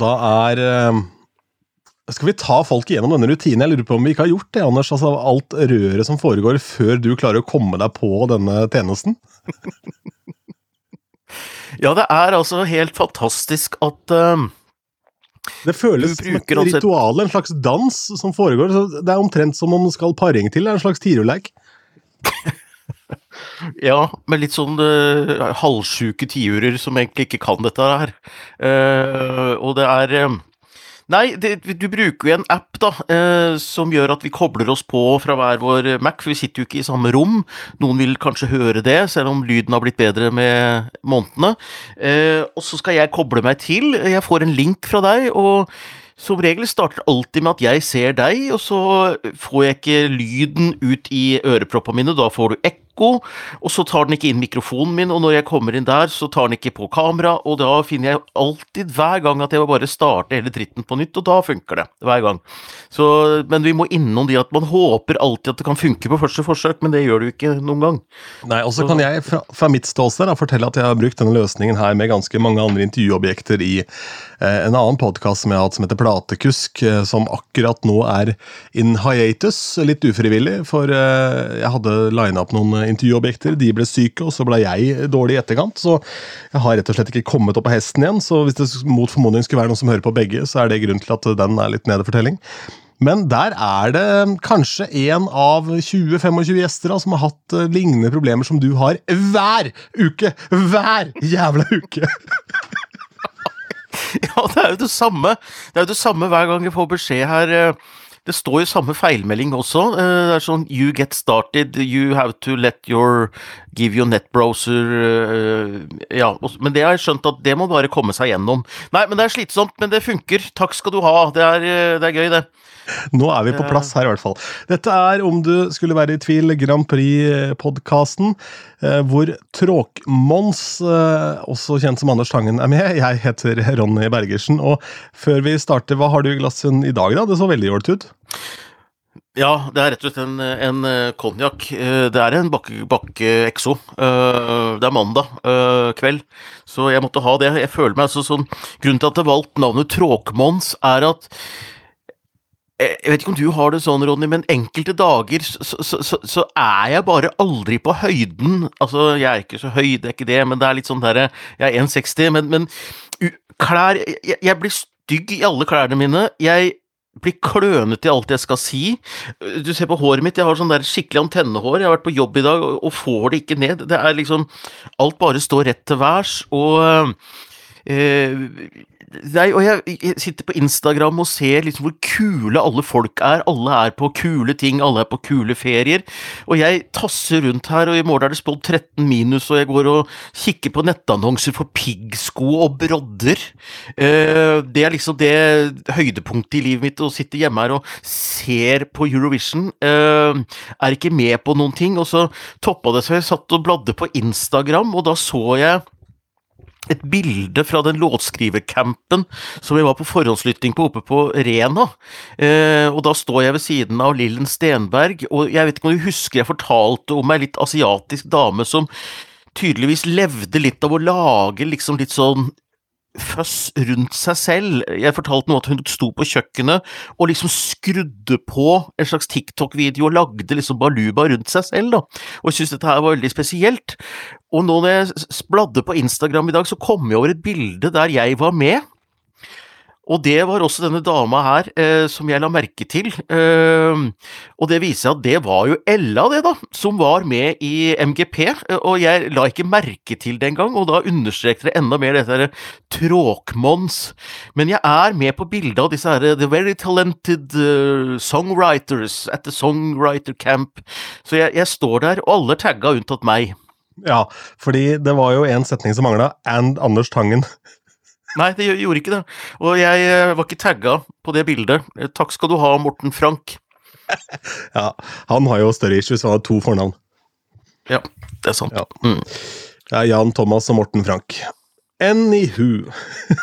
da er eh, Skal vi ta folk igjennom denne rutinen? Jeg lurer på om vi ikke har gjort det, Anders. Altså Alt røret som foregår før du klarer å komme deg på denne tjenesten? Ja, det er altså helt fantastisk at uh, Det føles som et ritual, en slags dans som foregår. Så det er omtrent som om man skal paring til. Det er en slags tiurleik. ja, med litt sånn uh, halvsjuke tiurer som egentlig ikke kan dette her. Uh, og det er uh, Nei, det, du bruker jo en app da, eh, som gjør at vi kobler oss på fra hver vår Mac, for vi sitter jo ikke i samme rom. Noen vil kanskje høre det, selv om lyden har blitt bedre med månedene. Eh, og så skal jeg koble meg til. Jeg får en link fra deg, og som regel starter alltid med at jeg ser deg, og så får jeg ikke lyden ut i øreproppene mine. Da får du ekko ekko, og så tar den ikke inn mikrofonen min, og når jeg kommer inn der, så tar den ikke på kamera, og da finner jeg alltid hver gang at jeg må bare starte hele dritten på nytt, og da funker det. Hver gang. Så, men vi må innom de at man håper alltid at det kan funke på første forsøk, men det gjør det jo ikke noen gang. Nei, og så kan jeg fra, fra mitt ståsted fortelle at jeg har brukt denne løsningen her med ganske mange andre intervjuobjekter i eh, en annen podkast som jeg har hatt som heter Platekusk, eh, som akkurat nå er in hiatus, litt ufrivillig, for eh, jeg hadde lina opp noen intervjuobjekter. De ble syke, og så ble jeg dårlig i etterkant. Så jeg har rett og slett ikke kommet opp av hesten igjen. Så hvis det mot formodning skulle være noen som hører på begge, så er det grunn til at den er litt nedefortelling. Men der er det kanskje én av 20-25 gjester da, som har hatt uh, lignende problemer som du har hver uke! Hver jævla uke! ja, det er jo det samme. Det er jo det samme hver gang jeg får beskjed her. Uh det står jo samme feilmelding også. Eh, det er sånn You get started, you have to let your Give your net browser eh, Ja, men det har jeg skjønt at det må bare komme seg gjennom. Nei, men det er slitsomt, men det funker. Takk skal du ha. Det er, eh, det er gøy, det. Nå er vi på plass her, i hvert fall. Dette er, om du skulle være i tvil, Grand Prix-podkasten, hvor Tråkmons, også kjent som Anders Tangen, er med. Jeg heter Ronny Bergersen. Og før vi starter, hva har du i glasset i dag, da? Det så veldig jålete ut. Ja, det er rett og slett en, en konjakk. Eh, det er en bakke, bakke Exo. Eh, det er mandag eh, kveld, så jeg måtte ha det. Jeg føler meg altså sånn Grunnen til at jeg valgte navnet Tråkmons, er at jeg vet ikke om du har det sånn, Ronny, men enkelte dager så, så, så, så, er jeg bare aldri på høyden. Altså, jeg er ikke så høy, det er ikke det, men det er litt sånn derre Jeg er 1,60, men, men klær jeg, jeg, blir stygg i alle klærne mine. Jeg blir klønete i alt jeg skal si. Du ser på håret mitt, jeg har sånn der skikkelig antennehår. Jeg har vært på jobb i dag og får det ikke ned. Det er liksom Alt bare står rett til værs, og øh, Nei, og jeg, jeg, sitter på Instagram og ser liksom hvor kule alle folk er. Alle er på kule ting, alle er på kule ferier. Og jeg tasser rundt her, og i morgen er det spådd 13 minus, og jeg går og kikker på nettannonser for piggsko og brodder. Eh, det er liksom det høydepunktet i livet mitt, å sitte hjemme her og ser på Eurovision. Eh, er ikke med på noen ting. Og så toppa det seg, jeg satt og bladde på Instagram, og da så jeg et bilde fra den låtskrivercampen som vi var på forhåndslytting på oppe på Rena. Eh, og da står jeg ved siden av Lillen Stenberg, og jeg vet ikke om du husker jeg fortalte om ei litt asiatisk dame som tydeligvis levde litt av å lage liksom litt sånn føss rundt seg selv. Jeg fortalte noe at hun sto på kjøkkenet og liksom skrudde på en slags TikTok-video og lagde liksom baluba rundt seg selv, da. Og jeg syntes dette her var veldig spesielt. Og nå når jeg bladde på Instagram i dag, så kom jeg over et bilde der jeg var med. Og det var også denne dama her eh, som jeg la merke til. Eh, og det viser seg at det var jo Ella, det, da, som var med i MGP. Og jeg la ikke merke til det engang, og da understreket det enda mer dette her Tråkmons. Men jeg er med på bildet av disse her The Very Talented uh, Songwriters at the Songwriter Camp. Så jeg, jeg står der, og alle tagga unntatt meg. Ja, fordi det var jo en setning som mangla, and Anders Tangen. Nei, det gjorde ikke det. Og jeg eh, var ikke tagga på det bildet. Eh, takk skal du ha, Morten Frank. ja, han har jo større issues, han har to fornavn. Ja, det er sant. Ja. Mm. Det er Jan Thomas og Morten Frank. Anywho.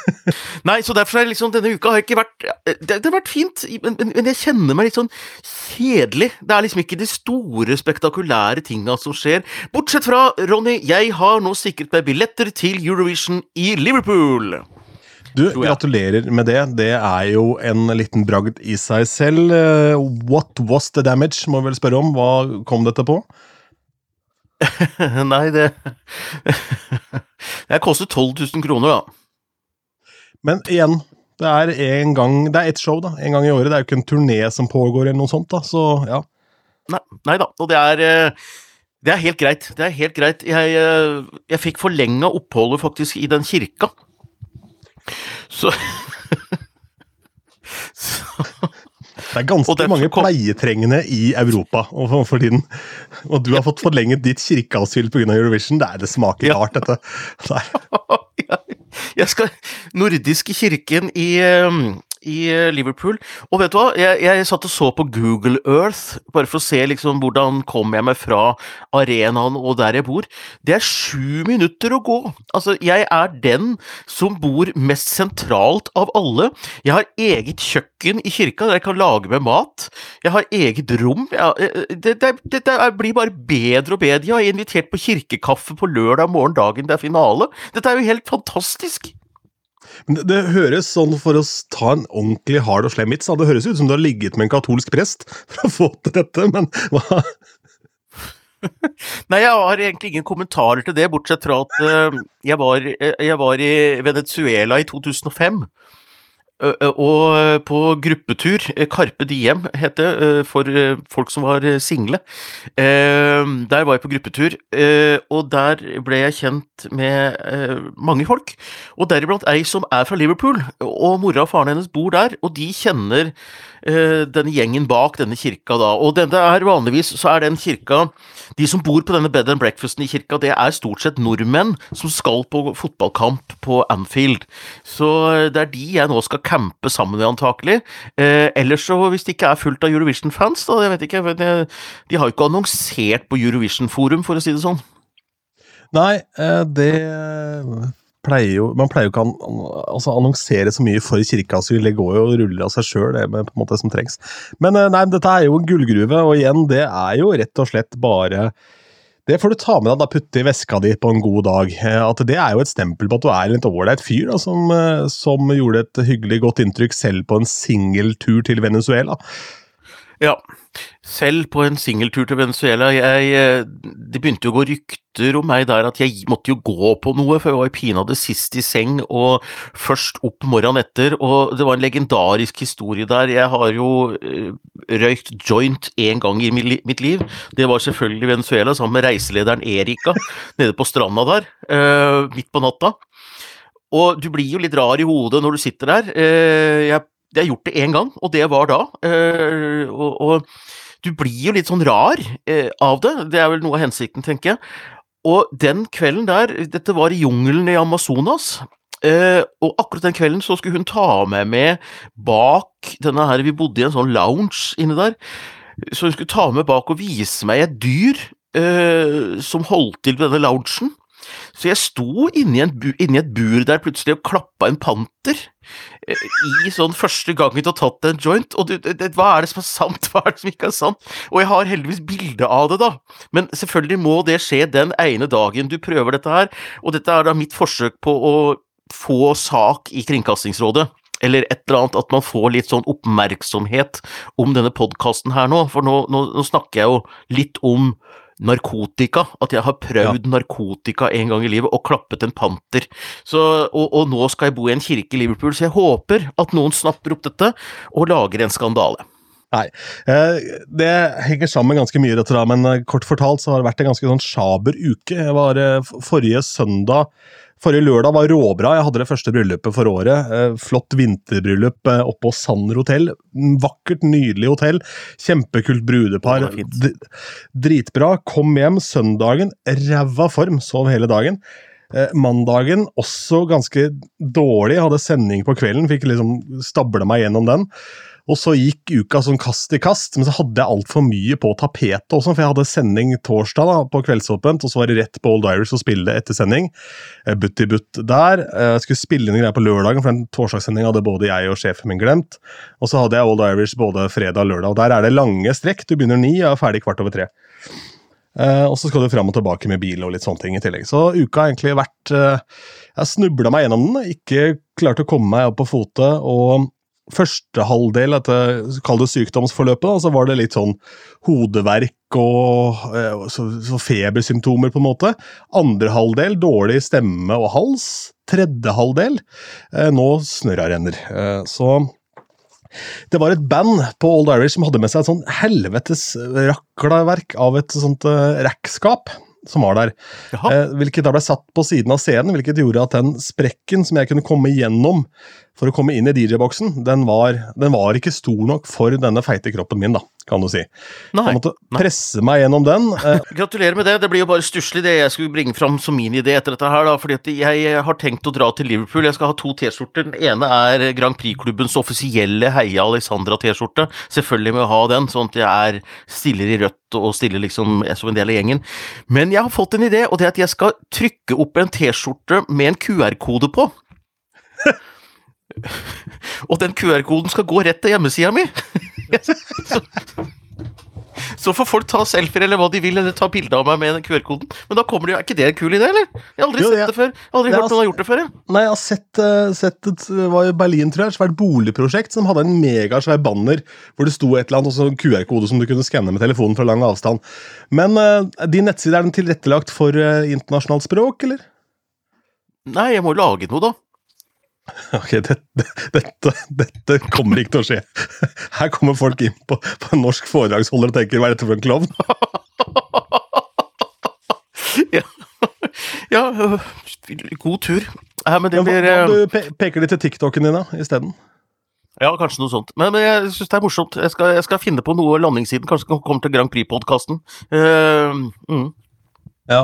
Nei, så derfor er liksom denne uka har ikke vært Det, det har vært fint, men, men, men, jeg kjenner meg litt sånn kjedelig. Det er liksom ikke de store, spektakulære tinga som skjer. Bortsett fra, Ronny, jeg har nå sikret meg billetter til Eurovision i Liverpool. Du, gratulerer med det. Det er jo en liten bragd i seg selv. Eh, what was the damage, må vi vel spørre om. Hva kom dette på? Nei, det Det kostet 12 000 kroner, da. Men igjen, det er en gang Det er ett show, da. En gang i året. Det er jo ikke en turné som pågår, eller noe sånt, da. Så ja. Nei, nei da. Og det er eh, det er helt greit. Det er helt greit. Jeg, eh, jeg fikk forlenga oppholdet faktisk i den kirka. Så, Så Det er ganske mange kom... pleietrengende i Europa for, for tiden. Og du har fått forlenget ditt kirkeasyl pga. Eurovision. Det, er, det smaker ja. rart, dette. jeg skal Nordiske kirken i um, i eh, Liverpool. Og vet du hva, jeg, jeg, satt og så på Google Earth, bare for å se liksom hvordan kom jeg meg fra arenaen og der jeg bor. Det er sju minutter å gå! Altså, jeg er den som bor mest sentralt av alle. Jeg har eget kjøkken i kirka der jeg kan lage meg mat. Jeg har eget rom. Jeg, eh, det, det, det, det, blir bare bedre og bedre. Jeg har invitert på kirkekaffe på lørdag morgen dagen det er finale. Dette er jo helt fantastisk! Men det, det, høres sånn, For å ta en ordentlig hard og slem vits, det høres ut som du har ligget med en katolsk prest for å få til dette, men hva Nei, jeg har egentlig ingen kommentarer til det, bortsett fra at uh, jeg, var, jeg var i Venezuela i 2005. Og på gruppetur, Carpe Diem het det, for folk som var single. Der var jeg på gruppetur, og der ble jeg kjent med mange folk. Og deriblant ei som er fra Liverpool, og mora og faren hennes bor der, og de kjenner denne gjengen bak denne kirka da. Og denne er vanligvis så er den kirka De som bor på denne bed and breakfasten i kirka, det er stort sett nordmenn som skal på fotballkamp på Anfield. Så det er de jeg nå skal campe sammen med, antakelig. Eh, ellers så, hvis det ikke er fullt av Eurovision-fans, da, jeg vet ikke De, de har jo ikke annonsert på Eurovision-forum, for å si det sånn. Nei, eh, det pleier jo Man pleier jo ikke å altså, annonsere så mye for kirkeasyl. Det går jo og ruller av seg sjøl, det med på en måte som trengs. Men eh, nei, dette er jo en gullgruve, og igjen, det er jo rett og slett bare det får du ta med deg da putte i veska di på en god dag. Eh, at Det er jo et stempel på at du er en litt ålreit fyr da, som, eh, som, gjorde et hyggelig godt inntrykk selv på en singeltur til Venezuela. Ja, selv på en singeltur til Venezuela. Jeg, eh, det begynte jo å gå rykter om meg der at jeg måtte jo gå på noe, for jeg var pinadø sist i seng og først opp morgenen etter. Og det var en legendarisk historie der. Jeg har jo eh, røykt joint én gang i mitt liv. Det var selvfølgelig Venezuela sammen med reiselederen Erika nede på stranda der, uh, midt på natta. Og du blir jo litt rar i hodet når du sitter der. Jeg jeg har gjort det én gang, og det var da. Eh, og, og, du blir jo litt sånn rar eh, av det. Det er vel noe av hensikten, tenker jeg. Og den kvelden der, dette var i jungelen i Amazonas. eh, og akkurat den kvelden så skulle hun ta meg med bak denne her Vi bodde i en sånn lounge inne der. Så hun skulle ta meg bak og vise meg et dyr som holdt til ved denne loungen. Så jeg sto inni, bu, inni, et bur der plutselig og klappa en panter. Eh, I sånn første gangen du har tatt en joint. Og du, det, hva er det som er sant, hva er det som ikke er sant? Og jeg har heldigvis bilde av det, da. Men selvfølgelig må det skje den ene dagen du prøver dette her. Og dette er da mitt forsøk på å få sak i Kringkastingsrådet eller et eller annet, at man får litt sånn oppmerksomhet om denne podkasten her nå. For nå, nå, nå, snakker jeg jo litt om narkotika. At jeg har prøvd ja. narkotika en gang i livet og klappet en panter. Så, og, og, nå skal jeg bo i en kirke i Liverpool, så jeg håper at noen snapper opp dette og lager en skandale. Nei, eh, det henger sammen ganske mye, dette da, men eh, kort fortalt så har det vært en ganske sånn sjaber uke. Jeg var eh, Forrige søndag Forrige lørdag var råbra. Jeg hadde det første bryllupet for året. Flott vinterbryllup oppe på Sander hotell. Vakkert, nydelig hotell. Kjempekult brudepar. Dritbra. Kom hjem søndagen, ræva form, sov hele dagen. Mandagen også ganske dårlig. Hadde sending på kvelden, fikk liksom stable meg gjennom den. Og så gikk uka sånn kast i kast, men så hadde jeg altfor mye på tapetet også, for jeg hadde sending torsdag da, på Kveldsåpent, og så var det rett på Old Irish å spille etter sending. Butt i butt der. Eh, jeg skulle spille inn en greie på lørdagen, for den torsdagssendinga hadde både jeg og sjefen min glemt. Og så hadde jeg Old Irish både fredag og lørdag, og der er det lange strekk. Du begynner ni og er ferdig kvart over tre. Uh, og så skal du fram og tilbake med bil og litt sånne ting i tillegg. Så uka har egentlig vært uh, Jeg snubla meg gjennom den, ikke klarte å komme meg opp på fote. og Første halvdel dette kall det sykdomsforløpet, så var det litt sånn hodeverk og eh, så, febersymptomer, på en måte. Andre halvdel dårlig stemme og hals. Tredje halvdel eh, nå snørra renner. Eh, så det var et band på Old Irish som hadde med seg et sånn helvetes raklaverk av et sånt rackskap som var der. Eh, hvilket da ble satt på siden av scenen, hvilket gjorde at den sprekken som jeg kunne komme gjennom for å komme inn i DJ-boksen, den, den, var ikke stor nok for denne feite kroppen min, da, kan du si. Nei, jeg måtte presse meg gjennom den. Eh. Gratulerer med det. Det blir jo bare stusslig det jeg skulle bringe fram som min idé etter dette her, da, fordi jeg har tenkt å dra til Liverpool. Jeg skal ha to T-skjorter. Den ene er Grand Prix-klubbens offisielle Heia Alexandra-T-skjorte. Selvfølgelig må jeg ha den, sånn at jeg er stiller i rødt og stiller liksom som en del av gjengen. Men jeg har fått en idé, og det er at jeg skal trykke opp en T-skjorte med en QR-kode på. og den QR-koden skal gå rett til hjemmesida mi! så, får folk ta selfier eller hva de vil, eller ta bilde av meg med QR-koden. Men da kommer det jo Er ikke det en kul idé, eller? Jeg har aldri jo, sett jeg, det før. Jeg har aldri hørt noen har gjort det før. Jeg. Nei, jeg har sett, uh, sett et var i Berlin, tror jeg, et svært boligprosjekt som hadde en megasvær banner hvor det sto et eller annet, og QR-kode som du kunne skanne med telefonen fra lang avstand. Men uh, din nettside, er den tilrettelagt for uh, internasjonalt språk, eller? Nei, jeg må lage noe, da. Ok, dette, dette, dette, kommer ikke til å skje. Her kommer folk inn på, på en norsk foredragsholder og tenker 'hva er dette for en klovn'? ja. ja, god tur. Ja, men det blir ja, hva, Du peker de til TikToken din da, isteden? Ja, kanskje noe sånt. Men, men jeg syns det er morsomt. Jeg skal, jeg skal, finne på noe landingssiden. Kanskje kommer til Grand Prix-podkasten. Uh, mm. Ja.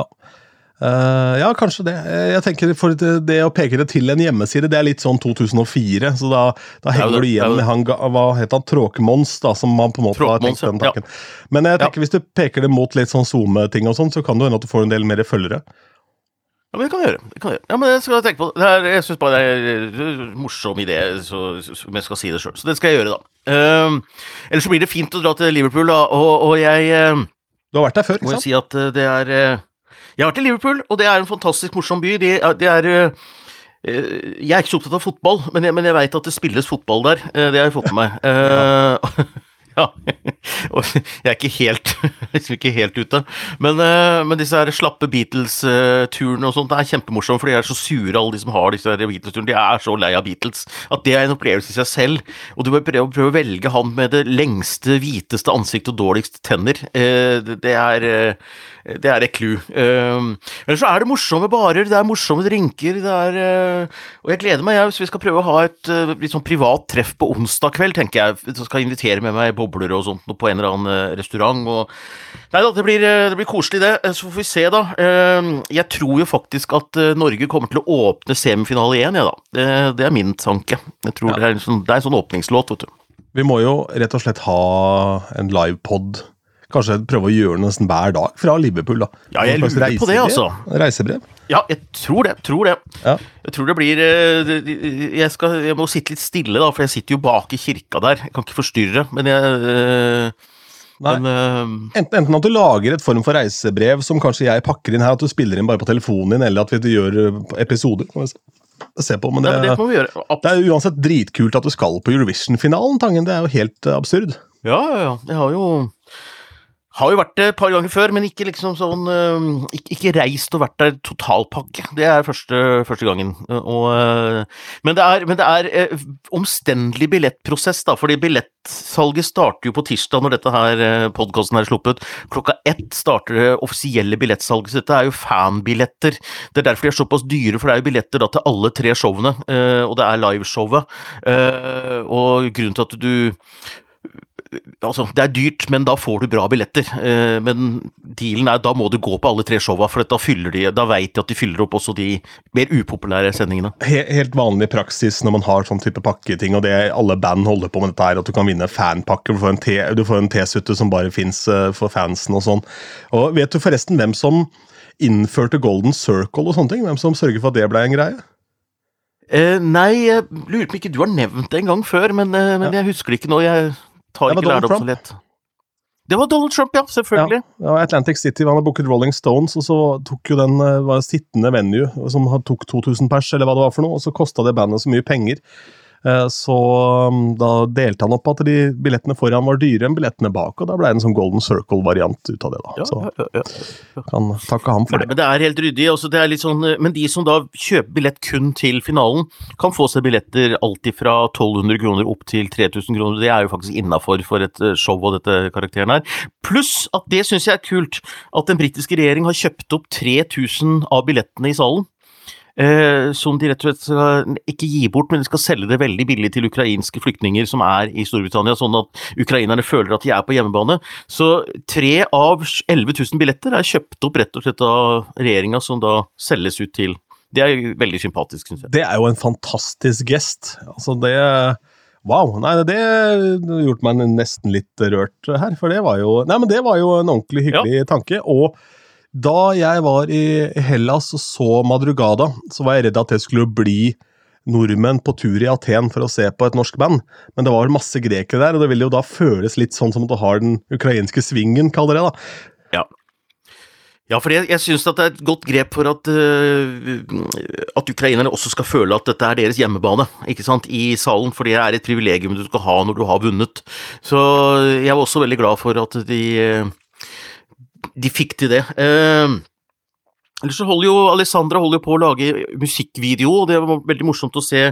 Uh, ja, kanskje det. Jeg tenker for det, det, å peke det til en hjemmeside, det er litt sånn 2004. Så da, da henger du igjen med han hva het han, Tråkemons, da, som man på en måte har tenkt den tanken. Ja. Men jeg tenker ja. hvis du peker det mot litt sånn SoMe-ting og sånn, så kan det hende at du får en del mer følgere. Ja, men det kan jeg gjøre. Det kan jeg gjøre. Ja, men det skal jeg tenke på det. Er, jeg syns bare det er en morsom idé, så, om jeg skal si det sjøl. Så det skal jeg gjøre, da. Uh, ellers så blir det fint å dra til Liverpool, da, og, og jeg uh, Du har vært der før, ikke sant? Må jeg si at det er jeg har vært i Liverpool, og det er en fantastisk morsom by. Det, det er uh, jeg er ikke så opptatt av fotball, men jeg, men jeg veit at det spilles fotball der. Uh, det har jeg fått med meg. Ja. Og jeg er ikke helt, liksom ikke helt ute. Men, men disse her slappe Beatles-turene og sånt det er kjempemorsomt, for de er så sure, alle de som har disse Beatles-turene. De er så lei av Beatles at det er en opplevelse i seg selv. Og du bør prøve, prøve å velge han med det lengste, hviteste ansikt og dårligste tenner. Det er det er et clou. Uh, Ellers så er det morsomme barer, det er morsomme drinker, det er uh, Og jeg gleder meg, jeg, hvis vi skal prøve å ha et uh, litt sånn privat treff på onsdag kveld, tenker jeg. Så skal jeg invitere med meg bobler og sånt på en eller annen uh, restaurant. Og Nei da, det blir, det blir, koselig, det. Så får vi se, da. Ehm, jeg tror jo faktisk at Norge kommer til å åpne semifinale igjen, jeg, ja, da. Det, det, er min tanke. Jeg tror ja. det, er sånn, det, er en sånn åpningslåt, vet du. Vi må jo rett og slett ha en livepod Kanskje prøve å gjøre det nesten hver dag fra Liverpool. da. Ja, jeg lurer på det, altså. Reisebrev? Ja, jeg tror det. Tror det. Ja. Jeg tror det blir eh, jeg, skal, jeg, må sitte litt stille, da, for jeg sitter jo bak i kirka der. Jeg kan ikke forstyrre, men jeg eh, men, uh, enten, enten, at du lager et form for reisebrev som kanskje jeg pakker inn her, at du spiller inn bare på telefonen din, eller at vi gjør episoder. Se på, men det, ja, det, det, er uansett dritkult at du skal på Eurovision-finalen, Tangen. Det er jo helt absurd. Ja, ja, ja. Jeg har jo har jo vært det et par ganger før, men ikke liksom sånn ikke, ikke, reist og vært der totalpakke. Det er første, første gangen. Og, uh, men det er, men det er uh, omstendelig billettprosess, da, fordi billettsalget starter jo på tirsdag når dette her uh, podkasten er sluppet. Klokka ett starter det offisielle billettsalget, så dette er jo fanbilletter. Det er derfor de er såpass dyre, for det er jo billetter da til alle tre showene, og det er liveshowet. og grunnen til at du Altså, det er dyrt, men da får du bra billetter. Eh, men dealen er da må du gå på alle tre showa, for da, fyller de, da vet de at de fyller opp også de mer upopulære sendingene. Helt vanlig praksis når man har sånn type pakketing, og det alle band holder på med dette her, at du kan vinne fanpakker. Du får en T-sutte som bare fins eh, for fansen og sånn. Og Vet du forresten hvem som innførte Golden Circle og sånne ting? Hvem som sørger for at det ble en greie? Eh, nei, jeg lurer på om ikke du har nevnt det en gang før, men, eh, men ja. jeg husker det ikke nå. Jeg tar ikke lærdom så lett. Det var Donald Trump, ja. Selvfølgelig. Ja, Atlantic City han hadde booket Rolling Stones, og så tok jo den eh, var sittende venue som tok 2000 pers, eller hva det var for noe, og så kosta det bandet så mye penger så um, da delte han opp at de billettene foran var dyrere enn billettene bak, og da ble det en sånn Golden Circle-variant ut av det. da. Ja, så ja, ja, kan takke ham for Nei, det. men det er helt ryddig. Også det er litt sånn, men de som da kjøper billett kun til finalen, kan få seg billetter alltid fra 1200 kroner opp til 3000 kroner. Det er jo faktisk innafor for et eh, show av dette karakteren her. Pluss at det syns jeg er kult, at den britiske regjering har kjøpt opp 3000 av billettene i salen. Eh, som de rett og slett skal ikke gi bort, men de skal selge det veldig billig til ukrainske flyktninger som er i Storbritannia, sånn at ukrainerne føler at de er på hjemmebane. Så tre av 11 000 billetter er kjøpt opp rett og slett av regjeringa, som da selges ut til Det er veldig sympatisk, syns jeg. Det er jo en fantastisk gest. Altså, det Wow. Nei, det gjorde meg nesten litt rørt her, for det var jo Nei, men det var jo en ordentlig hyggelig tanke. og da jeg var i Hellas og så Madrugada, så var jeg redd at det skulle bli nordmenn på tur i Aten for å se på et norsk band, men det var masse grekere der, og det ville jo da føles litt sånn som at du har den ukrainske svingen, kaller det da. Ja. Ja, for jeg, jeg syns det er et godt grep for at, uh, at ukrainerne også skal føle at dette er deres hjemmebane ikke sant, i salen, for det er et privilegium du skal ha når du har vunnet. Så jeg var også veldig glad for at de uh, de fikk til det. Eh, Ellers så holder jo Alessandra holder på å lage musikkvideo, og det var veldig morsomt å se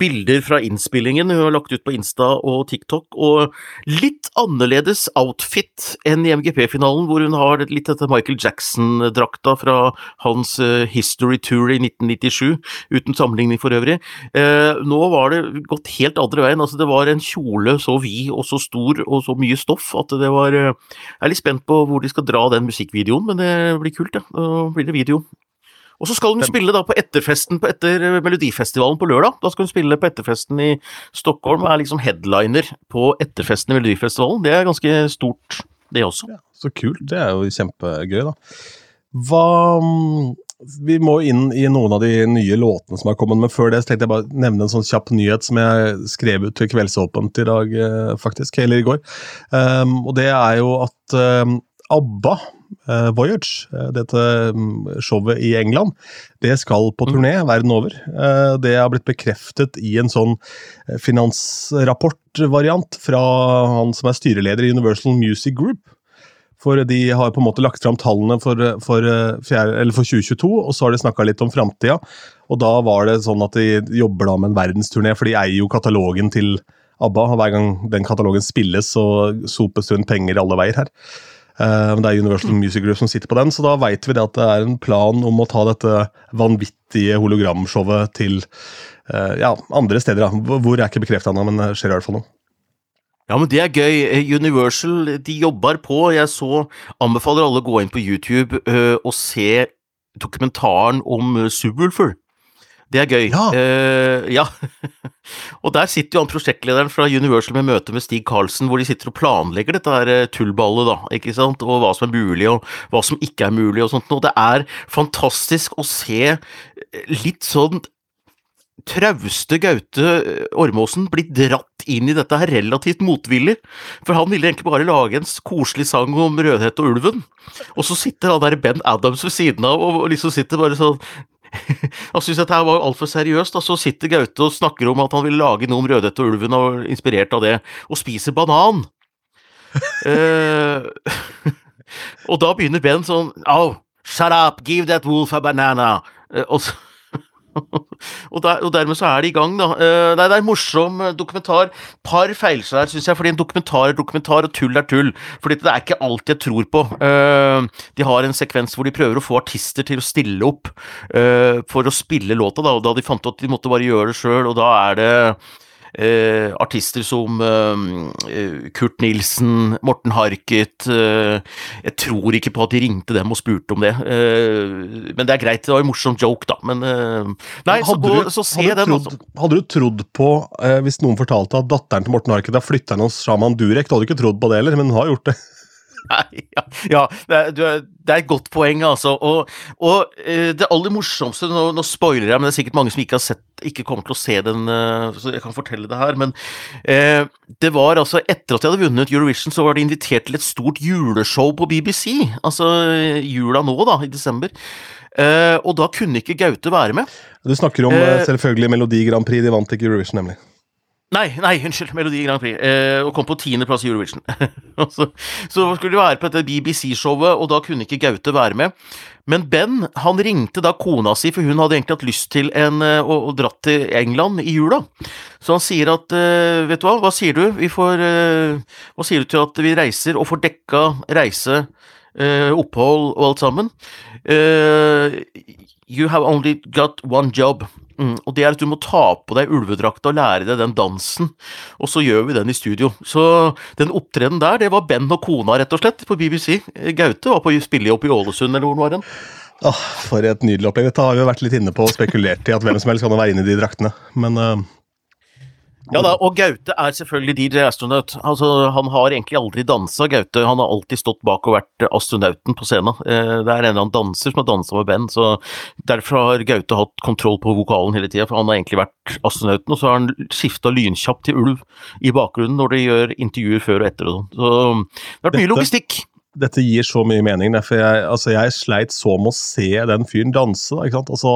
bilder fra innspillingen hun har lagt ut på Insta og TikTok, og litt annerledes outfit enn i MGP-finalen, hvor hun har litt dette Michael Jackson-drakta fra hans uh, History Tour i 1997, uten sammenligning for øvrig. Uh, nå var det gått helt andre veien, altså det var en kjole så vid og så stor og så mye stoff at det var uh, Jeg er litt spent på hvor de skal dra den musikkvideoen, men det blir kult, ja. Da blir det video. Og så skal hun spille da på etterfesten på etter Melodifestivalen på lørdag. Da skal hun spille på etterfesten i Stockholm og er liksom headliner på etterfesten i Melodifestivalen. Det er ganske stort, det også. Ja, så kult. Det er jo kjempegøy, da. Hva Vi må inn i noen av de nye låtene som har kommet, men før det så tenkte jeg bare nevne en sånn kjapp nyhet som jeg skrev ut til Kveldsåpent i dag, faktisk, eller i går. Um, og det er jo at um, ABBA Voyage, uh, dette um, showet i England, det skal på turné verden over. Uh, det har blitt bekreftet i en sånn finansrapportvariant fra han som er styreleder i Universal Music Group. For de har på en måte lagt fram tallene for, for, for 2022, og så har de snakka litt om framtida. Og da var det sånn at de jobber da med en verdensturné, for de eier jo katalogen til ABBA. og Hver gang den katalogen spilles, så sopes det rundt penger alle veier her. Det er Universal Music Group som sitter på den, så da veit vi det at det er en plan om å ta dette vanvittige hologramshowet til ja, andre steder. Hvor er ikke bekrefta ennå, men det skjer i hvert fall noe. Ja, men det er gøy. Universal de jobber på. Jeg så Anbefaler alle å gå inn på YouTube og se dokumentaren om Subwoolfer. Det er gøy. Ja. Uh, ja. og der sitter jo han prosjektlederen fra Universal med møte med Stig Karlsen, hvor de sitter og planlegger dette her tullballet, da, ikke sant, og hva som er mulig, og hva som ikke er mulig, og sånt. noe. det er fantastisk å se litt sånn trauste Gaute Ormåsen bli dratt inn i dette her relativt motvillig, for han ville egentlig bare lage en koselig sang om Rødhette og ulven, og så sitter han der Ben Adams ved siden av og liksom sitter bare sånn han syntes dette var altfor seriøst, og så sitter Gaute og snakker om at han vil lage noe om Rødhette og ulven, og inspirert av det, og spiser banan. uh, og da begynner Ben sånn Oh, shut up, give that wolf a banana. Uh, og så og, der, og, dermed så er de i gang, da. Uh, nei, det er en morsom dokumentar. Par feilskjær, syns jeg, fordi en dokumentar er dokumentar, og tull er tull. Fordi det er ikke alt jeg tror på. Uh, de har en sekvens hvor de prøver å få artister til å stille opp uh, for å spille låta, da, og da de fant ut at de måtte bare gjøre det sjøl, og da er det Eh, artister som eh, Kurt Nilsen, Morten Harket eh, Jeg tror ikke på at de ringte dem og spurte om det. men det er greit, det var en morsom joke, da. Men Nei, så, gå, du, så se hadde den, trodd, altså. Hadde du trodd på, hvis noen fortalte at datteren til Morten Harket har flytta inn hos sjaman Durek, du hadde ikke trodd på det heller, men hun har gjort det. Nei, ja, ja det, er, det, er, et godt poeng, altså. Og, og uh, det aller morsomste Nå, nå spoiler jeg, men det er sikkert mange som ikke har sett ikke kommer til å se den, uh, så jeg kan fortelle det her. Men eh, det var altså Etter at jeg hadde vunnet Eurovision, så var de invitert til et stort juleshow på BBC. Altså jula nå, da, i desember. og da kunne ikke Gaute være med. Du snakker om selvfølgelig Melodi Grand Prix. De vant ikke Eurovision, nemlig. Nei, nei, unnskyld. Melodi Grand Prix. Eh, og kom på tiendeplass i Eurovision. så, så skulle de være på dette BBC-showet, og da kunne ikke Gaute være med. Men Ben han ringte da kona si, for hun hadde egentlig hatt lyst til en, eh, å, å dratt til England i jula. Så han sier at eh, Vet du hva, hva sier du? Vi får eh, Hva sier du til at vi reiser og får dekka reise, uh, opphold og alt sammen? you have only got one job. Mm, og det er at du må ta på deg ulvedrakta og lære deg den dansen, og så gjør vi den i studio. Så den opptredenen der, det var Ben og kona, rett og slett, på BBC. Gaute var på spille opp i Ålesund, eller hvor var hen. Åh, for et nydelig opplegg. Dette har vi jo vært litt inne på og spekulert i at hvem som helst kan være inne i de draktene, men uh ja da, og Gaute er selvfølgelig DJ Astronaut. Altså, han har egentlig aldri dansa, Gaute. Han har alltid stått bak og vært astronauten på scenen. Eh, det er en eller annen danser som har dansa med Ben, så derfor har Gaute hatt kontroll på vokalen hele tida, for han har egentlig vært astronauten, og så har han skifta lynkjapt til ulv i bakgrunnen når de gjør intervjuer før og etter og sånn. Så det har vært mye logistikk dette gir så mye mening. for jeg, altså jeg sleit så med å se den fyren danse. Da? Altså,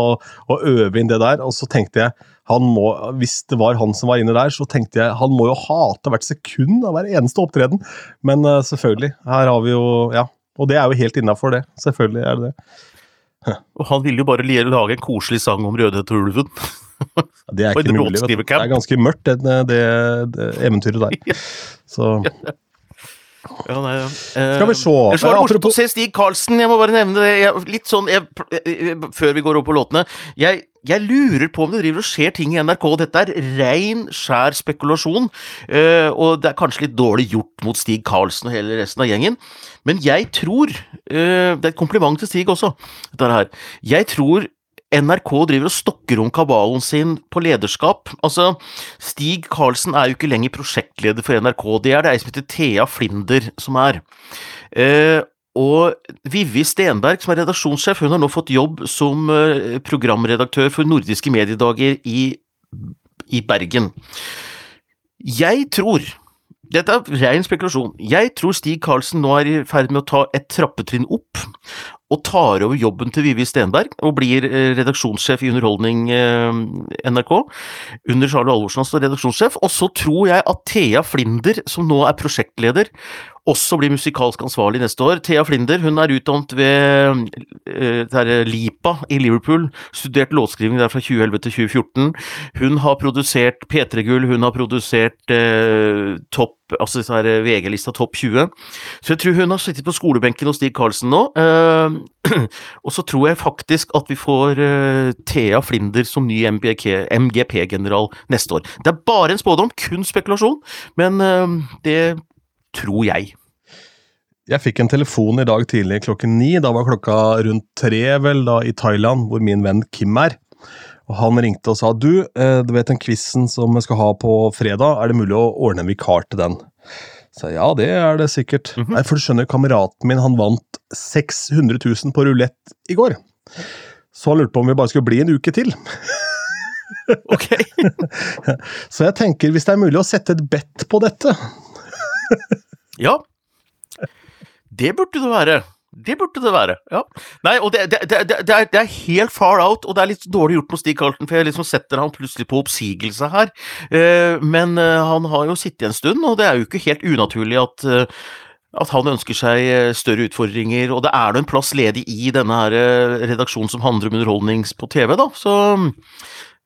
og øve inn det der. Og så tenkte jeg må, Hvis det var han som var inne der, så tenkte jeg han må jo hate hvert sekund av hver eneste opptreden. Men uh, selvfølgelig. Her har vi jo Ja. Og det er jo helt innafor, det. Selvfølgelig er det det. Og han ville jo bare lage en koselig sang om Rødhette og ulven. det er ikke mulig. Det er ganske mørkt, det, det, det eventyret der. Så ja, nei, ja. Skal vi se. Det var det morsomt å se Stig Karlsen, jeg må bare nevne det. Jeg, litt sånn jeg, før vi går opp på låtene. Jeg, jeg, lurer på om det driver og skjer ting i NRK. Dette er rein, skjær spekulasjon. Uh, og det er kanskje litt dårlig gjort mot Stig Karlsen og hele resten av gjengen. Men jeg tror uh, Det er et kompliment til Stig også, dette her. Jeg tror NRK driver og stokker om kabalen sin på lederskap. Altså, Stig Karlsen er jo ikke lenger prosjektleder for NRK, det er det ei som heter Thea Flinder som er. Eh, og Vivi Stenberg, som er redaksjonssjef, hun har nå fått jobb som eh, programredaktør for Nordiske mediedager i, i Bergen. Jeg tror dette er ren spekulasjon. Jeg tror Stig Karlsen nå er i ferd med å ta et trappetrinn opp, og tar over jobben til Vivi Stenberg, og blir eh, redaksjonssjef i Underholdning eh, NRK. Under Charlo Alvorsen, som redaksjonssjef. Og så tror jeg at Thea Flinder, som nå er prosjektleder, også blir musikalsk ansvarlig neste år. Thea Flinder hun er utdannet ved uh, LIPA i Liverpool, studert låtskriving der fra 2011 til 2014. Hun har produsert P3-gull, hun har produsert uh, topp altså VG-lista Topp 20. Så jeg tror hun har sittet på skolebenken hos Stig Karlsen nå. Uh, og så tror jeg faktisk at vi får uh, Thea Flinder som ny MGP-general neste år. Det er bare en spådom, kun spekulasjon, men uh, det tror jeg. Jeg fikk en telefon i dag tidlig klokken ni. Da var klokka rundt tre vel, da, i Thailand, hvor min venn Kim er. Og Han ringte og sa du, eh, du vet den quizen som vi skal ha på fredag, er det mulig å ordne en vikar til den? Så ja, det er det sikkert. Mm -hmm. Nei, For du skjønner, kameraten min han vant 600 000 på rulett i går. Så han lurte på om vi bare skulle bli en uke til. ok. Så jeg tenker, hvis det er mulig å sette et bet på dette ja. Det burde det være. Det burde det være, ja. Nei, og det, det, det, det, er, er, helt far out, og det er litt dårlig gjort mot Stig Carlton, for jeg liksom setter han plutselig på oppsigelse her. Uh, men uh, han har jo sittet en stund, og det er jo ikke helt unaturlig at uh, at han ønsker seg større utfordringer, og det er nå en plass ledig i denne her redaksjonen som handler om underholdning på TV, da, så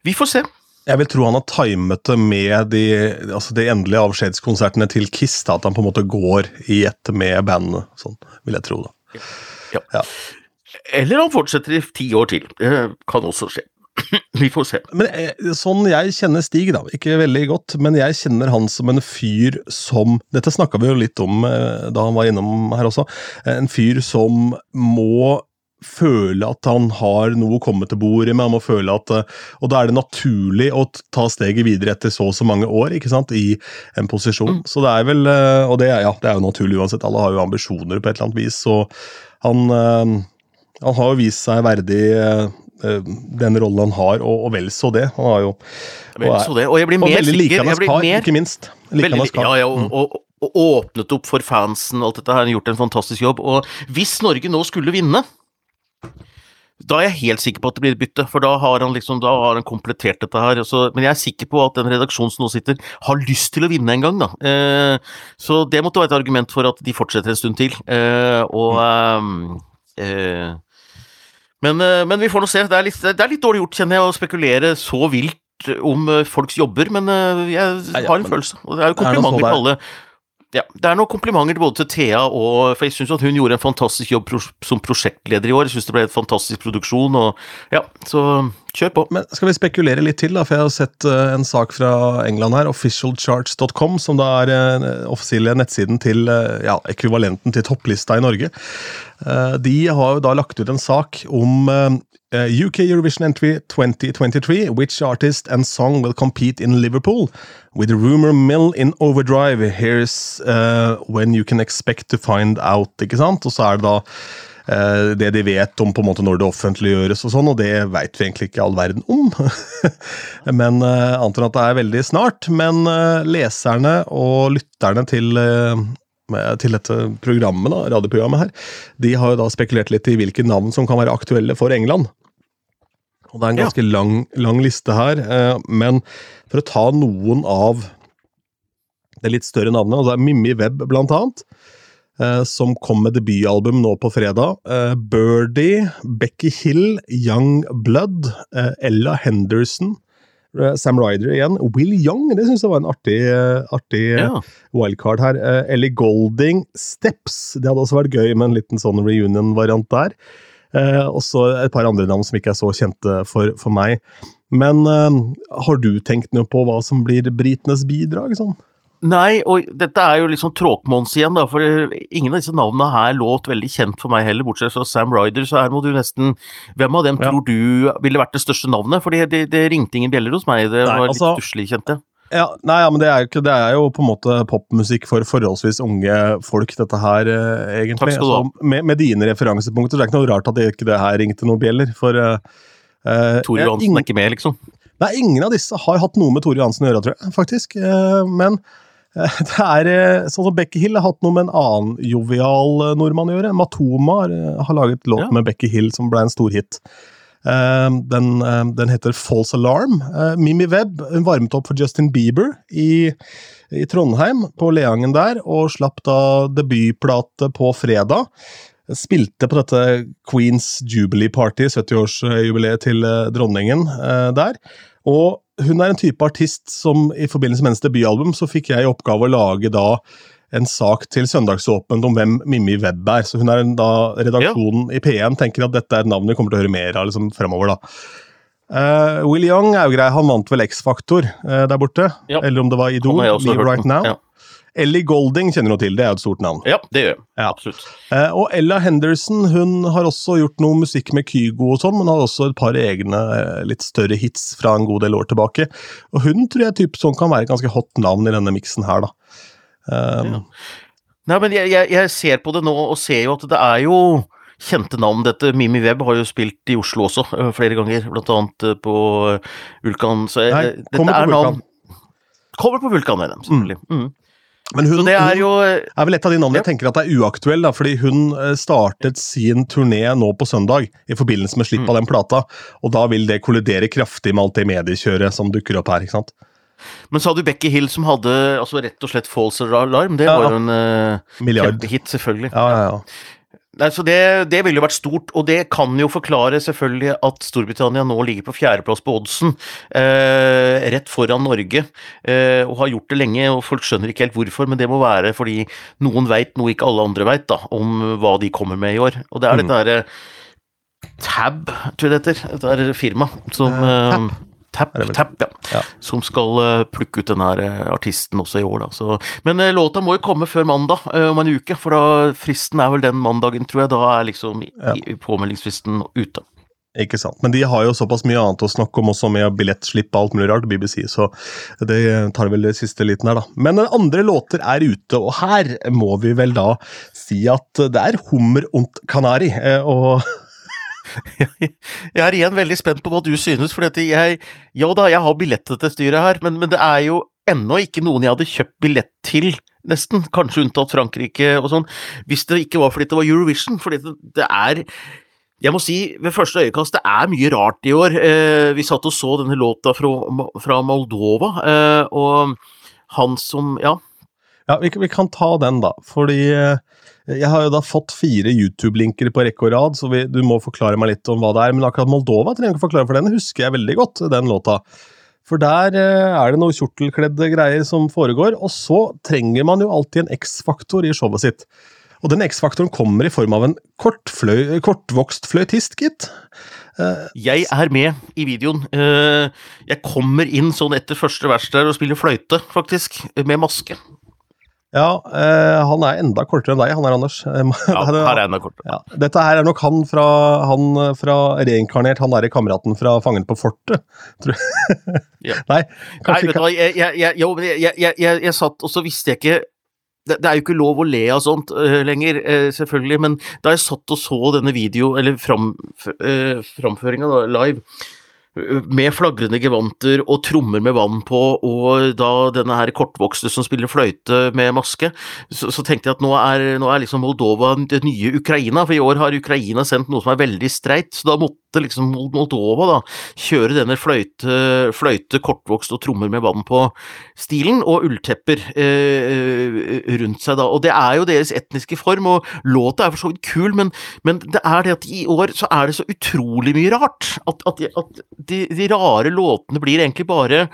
vi får se. Jeg vil tro han har timet det med de, altså de endelige avskjedskonsertene til Kiss. Da, at han på en måte går i ett med bandet. Sånn vil jeg tro, da. Ja. ja. Eller han fortsetter i ti år til. Det kan også skje. Vi får se. Men eh, Sånn jeg kjenner Stig, da, ikke veldig godt, men jeg kjenner han som en fyr som Dette snakka vi jo litt om eh, da han var innom her også. En fyr som må føle at han har noe å komme til bordet med. han må føle at, eh, Og da er det naturlig å ta steget videre etter så og så mange år ikke sant, i en posisjon. Mm. Så det er vel, eh, Og det, ja, det er jo naturlig uansett, alle har jo ambisjoner på et eller annet vis. så han, eh, han har jo vist seg verdig den rollen han har, og, og vel så det. Han har jo Vel så det, og jeg blir mer sikker. Jeg kar, mer, ikke minst. Veldig, ja, ja, og, mm. og, og, åpnet opp for fansen, alt dette her, gjort en fantastisk jobb. Og hvis Norge nå skulle vinne da er jeg helt sikker på at det blir et bytte, for da har han liksom, da har han komplettert dette her. Så, men jeg er sikker på at den redaksjonen som nå sitter, har lyst til å vinne en gang, da. Eh, så det måtte være et argument for at de fortsetter en stund til. Eh, og mm. eh, men, eh, men, vi får nå se. Det er, litt, det er litt dårlig gjort, kjenner jeg, å spekulere så vilt om eh, folks jobber, men eh, jeg har en følelse. Og det er jo komplimenter til alle ja, det er noen komplimenter både til Thea og For jeg syns hun gjorde en fantastisk jobb som prosjektleder i år. Jeg syns det ble en fantastisk produksjon, og ja, så kjør på. Men skal vi spekulere litt til, da? For jeg har sett uh, en sak fra England her, officialcharts.com, som da er den uh, offisielle nettsiden til uh, ja, ekvivalenten til topplista i Norge. De har jo da lagt ut en sak om UK Eurovision Entry 2023. Which artist and song will compete in Liverpool? With rumor mill in overdrive, here's uh, when you can expect to find out. ikke sant? Og så er det da uh, det de vet om på en måte når det offentliggjøres, og sånn, og det veit vi egentlig ikke all verden om. men uh, antar at det er veldig snart. Men uh, leserne og lytterne til til dette programmet, da, radioprogrammet her, de har jo da spekulert litt i hvilke navn som kan være aktuelle for England. Og Det er en ganske ja. lang, lang, liste her, eh, men for å ta noen av det litt større navnet, altså Mimmi Webb blant annet, eh, som kom med debutalbum nå på fredag. Eh, Birdie, Becky Hill, Young Blood, Ella Henderson, Sam Ryder igjen. Will Young, det syns jeg var en artig, artig ja. wildcard her. Ellie Golding, Steps, det hadde også vært gøy med en liten sånn reunion-variant der. Eh, og så et par andre navn som ikke er så kjente for, for meg. Men eh, har du tenkt noe på hva som blir britenes bidrag? sånn? Nei, og dette er jo liksom tråkmåns igjen, da, for ingen av disse navnene her låt veldig kjent for meg heller, bortsett fra Sam Ryder, så her må du nesten Hvem av dem ja. tror du ville vært det største navnet? For det, det, det ringte ingen bjeller hos meg, det Nei, var altså, litt stusslig, kjente ja, nei, ja, men det er, ikke, det er jo på en måte popmusikk for forholdsvis unge folk, dette her, eh, egentlig. Takk skal du ha. Så med, med, dine referansepunkter så er det ikke noe rart at det ikke det her ringte noen bjeller. For eh, Tore Johansen er ikke med, liksom? Nei, ingen av disse har hatt noe med Tore Johansen å gjøre, tror jeg, faktisk. Eh, men uh, det er sånn som Becky Hill har hatt noe med en annen jovial nordmann å gjøre. Matoma har, har laget låt ja. med Becky Hill som ble en stor hit. Ehm, den, ehm, den, heter False Alarm. Ehm, Mimi Webb varmet opp for Justin Bieber i, i Trondheim, på Leangen der, og slapp da debutplate på fredag. Spilte på dette Queens Jubilee Party, 70-årsjubileet til eh, dronningen eh, der. Og hun er en type artist som i forbindelse med hennes debutalbum så fikk jeg i oppgave å lage da en sak til Søndagsåpent om hvem Mimmi Webb er. Så hun er da Redaksjonen ja. i P1 tenker at dette er et navn vi kommer til å høre mer av liksom, fremover. da. Uh, Will Young er jo grei, han vant vel X-Faktor uh, der borte. Ja. Eller om det var Idol. Leave Right Now. Ja. Ellie Golding kjenner du til, det er jo et stort navn. Ja, det gjør jeg. Ja. Absolutt. Uh, og Ella Henderson hun har også gjort noe musikk med Kygo og sånn, men har også et par egne litt større hits fra en god del år tilbake. Og hun tror jeg typ sånn kan være et ganske hot navn i denne miksen her, da. Um, ja. Nei, men jeg, jeg, jeg, ser på det nå og ser jo at det er jo kjente navn. Dette Mimi Webb har jo spilt i Oslo også, flere ganger, blant annet på Vulkan. Så Nei, dette er navn Kommer på Vulkan, er jeg, selvfølgelig. Mm. Mm. Men hun, er, jo, hun er, vel et av de navnene ja. jeg tenker at er uaktuell, da, fordi hun startet sin turné nå på søndag i forbindelse med slipp mm. av den plata, og da vil det kollidere kraftig med alt det mediekjøret som dukker opp her. ikke sant? Men så hadde du Becky Hill som hadde altså rett og slett false alarm. Det ja, var jo en uh, kjempehit, selvfølgelig. Ja, ja, ja. Nei, så det, det, ville jo vært stort, og det kan jo forklare selvfølgelig at Storbritannia nå ligger på fjerdeplass på oddsen, eh, rett foran Norge, eh, og har gjort det lenge, og folk skjønner ikke helt hvorfor, men det må være fordi noen veit noe ikke alle andre veit, om hva de kommer med i år. Og det er mm. dette derre Tab, tror jeg det heter, dette er firma som eh, Vel? Tapp, ja. Ja. Som skal uh, plukke ut denne eh, artisten også i år, da. Så, men uh, låta må jo komme før mandag om en uke, for da fristen er vel den mandagen, tror jeg. Da er liksom Ja. i- påmeldingsfristen ute. Ikke sant. Men de har jo såpass mye annet å snakke om også, med billettslipp og alt mulig rart, BBC, så det tar vel det siste liten her, da. Men andre låter er ute, og her må vi vel da si at det er hummer und kanari. Og Jeg er igjen veldig spent på hva du synes, for jeg Jo da, jeg har billett til styret her, men, men det er jo ennå ikke noen jeg hadde kjøpt billett til, nesten. Kanskje unntatt Frankrike og sånn. Hvis det ikke var fordi det var Eurovision. Fordi det, det er jeg må si, ved første øyekast, det er mye rart i år. Eh, vi satt og så denne låta fra, fra Moldova, eh, og han som Ja, ja, vi, vi kan ta den, da. Fordi eh, jeg har jo da fått fire YouTube-linker på rekke og rad, så vi, du må forklare meg litt om hva det er. Men akkurat Moldova trenger jeg ikke forklare, for den husker jeg veldig godt, den låta. For der eh, er det noe kjortelkledde greier som foregår, og så trenger man jo alltid en X-faktor i showet sitt. Og den X-faktoren kommer i form av en kortfløy, kortvokst fløytist, gitt. Uh, Jeg er med i videoen. Uh, Jeg kommer inn sånn etter første vers der og spiller fløyte, faktisk, med maske. Ja, eh, han er enda kortere enn deg, han er Anders. Ja, her er enda kortere. Ja, dette her er nok han fra, han fra reinkarnert, han derre kameraten fra Fangen på fortet. Tror jeg. Ja. Nei, Nei, kanskje du ikke. jeg, jeg, jeg, jeg, satt og så visste jeg ikke det, det er jo ikke lov å le av sånt uh, lenger, uh, selvfølgelig, men da jeg satt og så denne video, eller fram, framføringa live, med flagrende gevanter og trommer med vann på, og da denne her kortvokste som spiller fløyte med maske, så, så tenkte jeg at nå er, nå er liksom Moldova det nye Ukraina, for i år har Ukraina sendt noe som er veldig streit, så da måtte liksom Moldova da. Kjøre denne fløyte, fløyte kortvokst og trommer med vann på stilen, og ulltepper eh, rundt seg da, og det er jo deres etniske form, og låta er for så vidt kul, men, men det er det at i år så er det så utrolig mye rart, at, at, at de, de rare låtene blir egentlig bare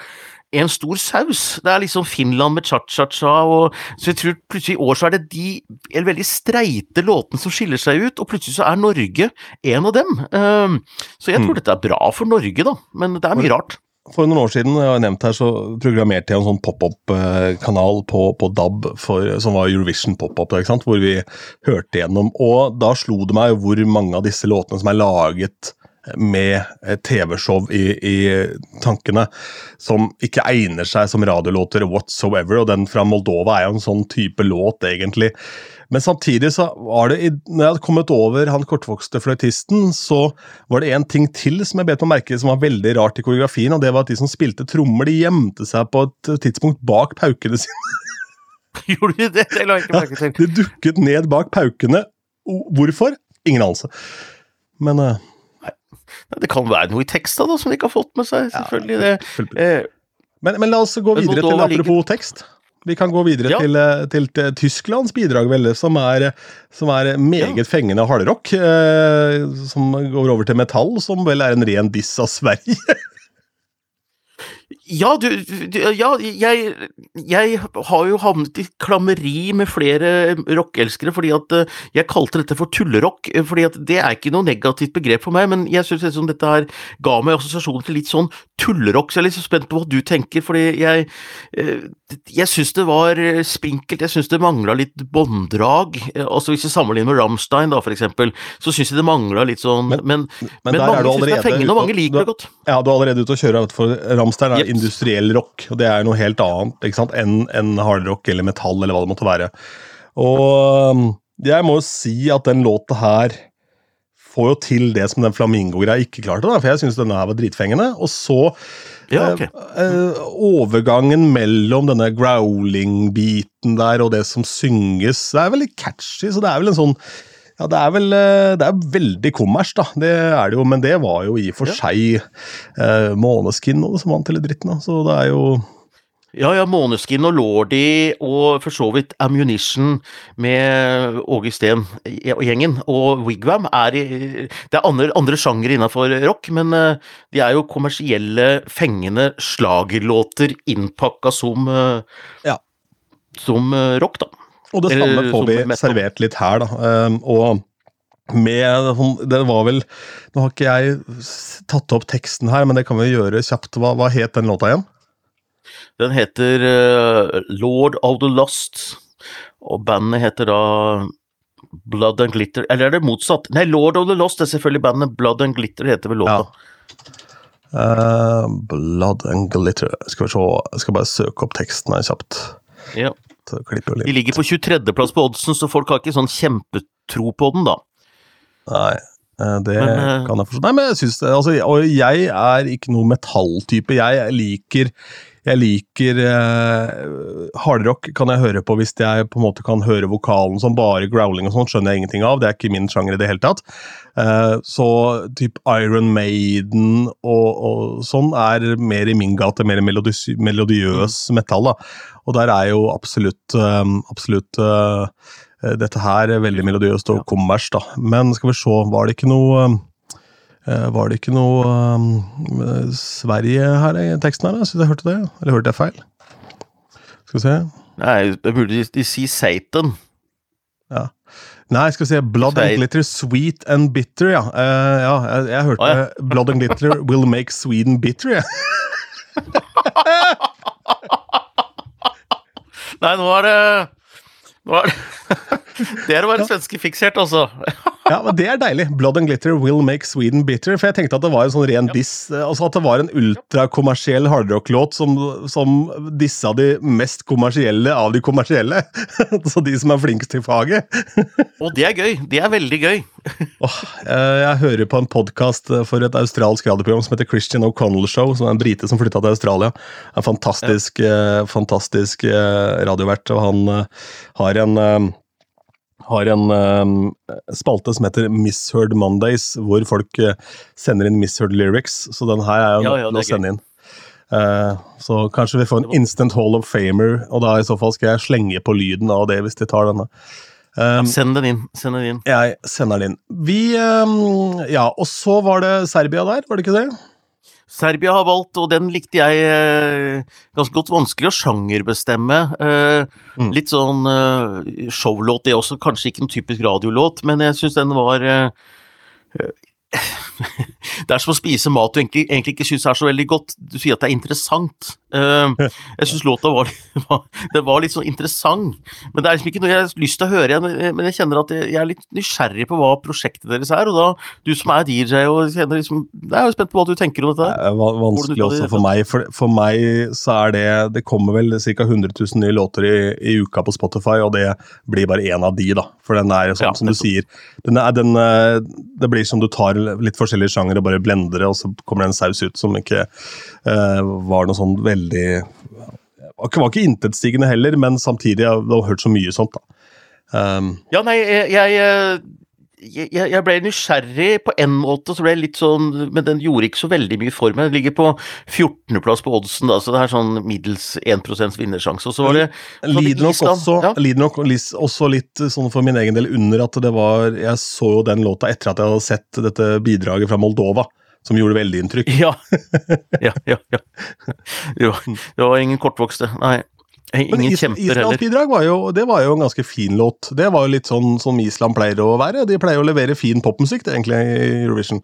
en stor saus. Det er liksom Finland med cha-cha-cha, og så jeg tror plutselig i år så er det de eller veldig streite låtene som skiller seg ut, og plutselig så er Norge en av dem. Ehm, så jeg tror Mm. dette er bra for Norge, da, men det er mye rart. For noen år siden jeg har nevnt her, så programmerte jeg en sånn pop-up-kanal på, på DAB for, som var Eurovision pop-up, hvor vi hørte gjennom. Og da slo det meg hvor mange av disse låtene som er laget med TV-show i, i tankene, som ikke egner seg som radiolåter whatsoever. Og den fra Moldova er jo en sånn type låt, egentlig. Men samtidig så var det, når jeg hadde kommet over han kortvokste fløytisten, så var det en ting til som jeg bet meg merke som var veldig rart i koreografien, og det var at de som spilte trommer, de gjemte seg på et tidspunkt bak paukene sine. Gjorde de det? Det la jeg ikke merke til. De dukket ned bak paukene. Hvorfor? Ingen anelse. Men eh, Det kan være noe i teksta da, som de ikke har fått med seg, selvfølgelig. Det, eh, Men, men la oss gå videre til apropos like... tekst. Vi kan gå videre Ja. til, eh, til, til Tysklands bidrag, vel, som er, som er meget fengende hardrock. Eh, som går over til metall, som vel er en ren diss av Sverige. Ja, du, du Ja, jeg, jeg har jo havnet i klammeri med flere rockeelskere fordi at eh, jeg kalte dette for tullerock, eh, fordi at det er ikke noe negativt begrep for meg, men jeg synes liksom dette her ga meg assosiasjoner til litt sånn tullerock, så jeg er litt så spent på hva du tenker, fordi jeg eh, jeg synes det var spinkelt, jeg synes det mangla litt bånddrag, altså hvis jeg sammenligner med Rammstein da, for eksempel, så synes jeg det mangla litt sånn, Men- men, men, der mange er du synes det er allerede fengende, og mange liker det godt. Ja, du er allerede ute og kjører, for Ramstein er. Industriell rock, og det er noe helt annet ikke sant, enn en hardrock eller metall eller hva det måtte være. Og um, jeg må jo si at den låta her får jo til det som den flamingo-greia ikke klarte, da, for jeg syns denne her var dritfengende. Og så Ja, okay. eh, overgangen mellom denne growling-biten der og det som synges, det er veldig catchy, så det er vel en sånn ja, det er vel eh, Det er veldig kommers, da. Det er det jo, men det var jo i og for Ja. seg eh, Måneskin som vant hele dritten, da. Så det er jo Ja, ja, Måneskin og Lordi og for så vidt Ammunition med Åge Steen og gjengen, og Wigwam er i Det er andre, andre sjangere innafor rock, men eh, de er jo kommersielle, fengende slagerlåter innpakka som eh, Ja. Som rock, da. Og det samme får vi servert litt her, da. Um, og med sånn- Det var vel Nå har ikke jeg tatt opp teksten her, men det kan vi gjøre kjapt. Hva, hva het den låta igjen? Den heter uh, Lord of the Lost, og bandet heter da Blood and Glitter Eller er det motsatt? Nei, Lord of the Lost er selvfølgelig bandet. Blood and Glitter heter vel låta. Eh, Blood and Glitter. Skal vi se, jeg skal bare søke opp teksten her kjapt. Ja. Klipper litt. De ligger på 23.-plass på oddsen, så folk har ikke sånn kjempetro på den, da. Nei, eh, det Men, eh, kan jeg forstå. Nei, men jeg synes, det- altså, Og jeg er ikke noe metalltype. Jeg liker jeg liker eh, Hardrock kan jeg høre på hvis jeg på en måte kan høre vokalen som bare growling og sånn, skjønner jeg ingenting av. Det er ikke min sjanger i det hele tatt. Eh, så typ Iron Maiden og, og sånn er mer i min gate, mer melodiøs, melodiøs metall. da. Og der er jo absolutt, eh, absolutt eh, dette her er veldig melodiøst og kommers, da. Men skal vi se, var det ikke noe eh, Var det ikke noe eh, Sverige her i teksten her? da? syns jeg hørte det, eller hørte jeg feil? Skal vi se Nei, det burde de, si Satan. ja. Nei, skal vi se Blood and Glitter, Sweet and Bitter, ja. Uh, ja jeg, jeg hørte ah, ja. Blood and Glitter will make Sweden bitter, jeg. Nei, nå er det Nå er det Det er å være svenskefiksert, altså. Ja, men Det er deilig. Blood and Glitter will make Sweden bitter. For jeg tenkte at det var en sånn ren diss. eh, Altså at det var en ultrakommersiell hardrock-låt som, som dissa de mest kommersielle av de kommersielle. Så de som er flinkest i faget. Og det er gøy. Det er veldig gøy. Eh, jeg hører på en podkast for et australsk radioprogram som heter Christian O'Connell Show, som er en brite som flytta til Australia. En fantastisk, ja. fantastisk eh, radiovert, og han eh, har en eh, har en uh, spalte som heter Misheard Mondays, hvor folk uh, sender inn misheard lyrics. Så den her er jo Ja, ja, å sende inn. Uh, så kanskje vi får en instant hall of famer, og da i så fall skal jeg slenge på lyden av det hvis de tar denne. Um, Send den inn. Send den inn. jeg sender den inn. Vi um, Ja, og så var det Serbia der, var det ikke det? Serbia har valgt, og den likte jeg eh, ganske godt. Vanskelig å sjangerbestemme. Eh, Mm. Litt sånn eh, showlåt, det også. Kanskje ikke en typisk radiolåt, men jeg syns den var Det er som å spise mat du egentlig, egentlig ikke syns er så veldig godt. Du sier at det er interessant. Eh, jeg syns låta var, var, det var litt sånn interessant. Men det er liksom ikke noe jeg har lyst til å høre igjen. Men jeg kjenner at jeg jeg er litt nysgjerrig på hva prosjektet deres er. Og da, du som er DJ og kjenner liksom Jeg er jo spent på hva du tenker om dette. Det er vanskelig også for meg. For, for meg så er det Det kommer vel ca. 100 000 nye låter i, i uka på Spotify, og det blir bare én av de, da. For den er sånn Ja, som du sier den er, den, eh, Det blir som du tar litt forskjellige sjangere og bare blender det, og så kommer det en saus ut som ikke uh, var noe sånn veldig Det var ikke intetsigende heller, men samtidig jeg har hørt så mye sånt, da. Um, Ja, nei, jeg, jeg, jeg, jeg ble nysgjerrig på en måte, så ble jeg litt sånn Men den gjorde ikke så veldig mye for meg. Den ligger på 14.-plass på oddsen, da, så det er sånn middels 1 vinnersjanse. Og så var det så lider nok, også, Ja. lider nok også litt sånn for min egen del under at det var Jeg så jo den låta etter at jeg hadde sett dette bidraget fra Moldova, som gjorde veldig inntrykk. Ja. ja, ja, ja. Det var, det var ingen kortvokste. Nei. Ingen Is kjemper heller. bidrag var jo, det var jo en ganske fin låt. Det var jo litt sånn som Island pleier å være. De pleier å levere fin popmusikk, det, egentlig, i Eurovision.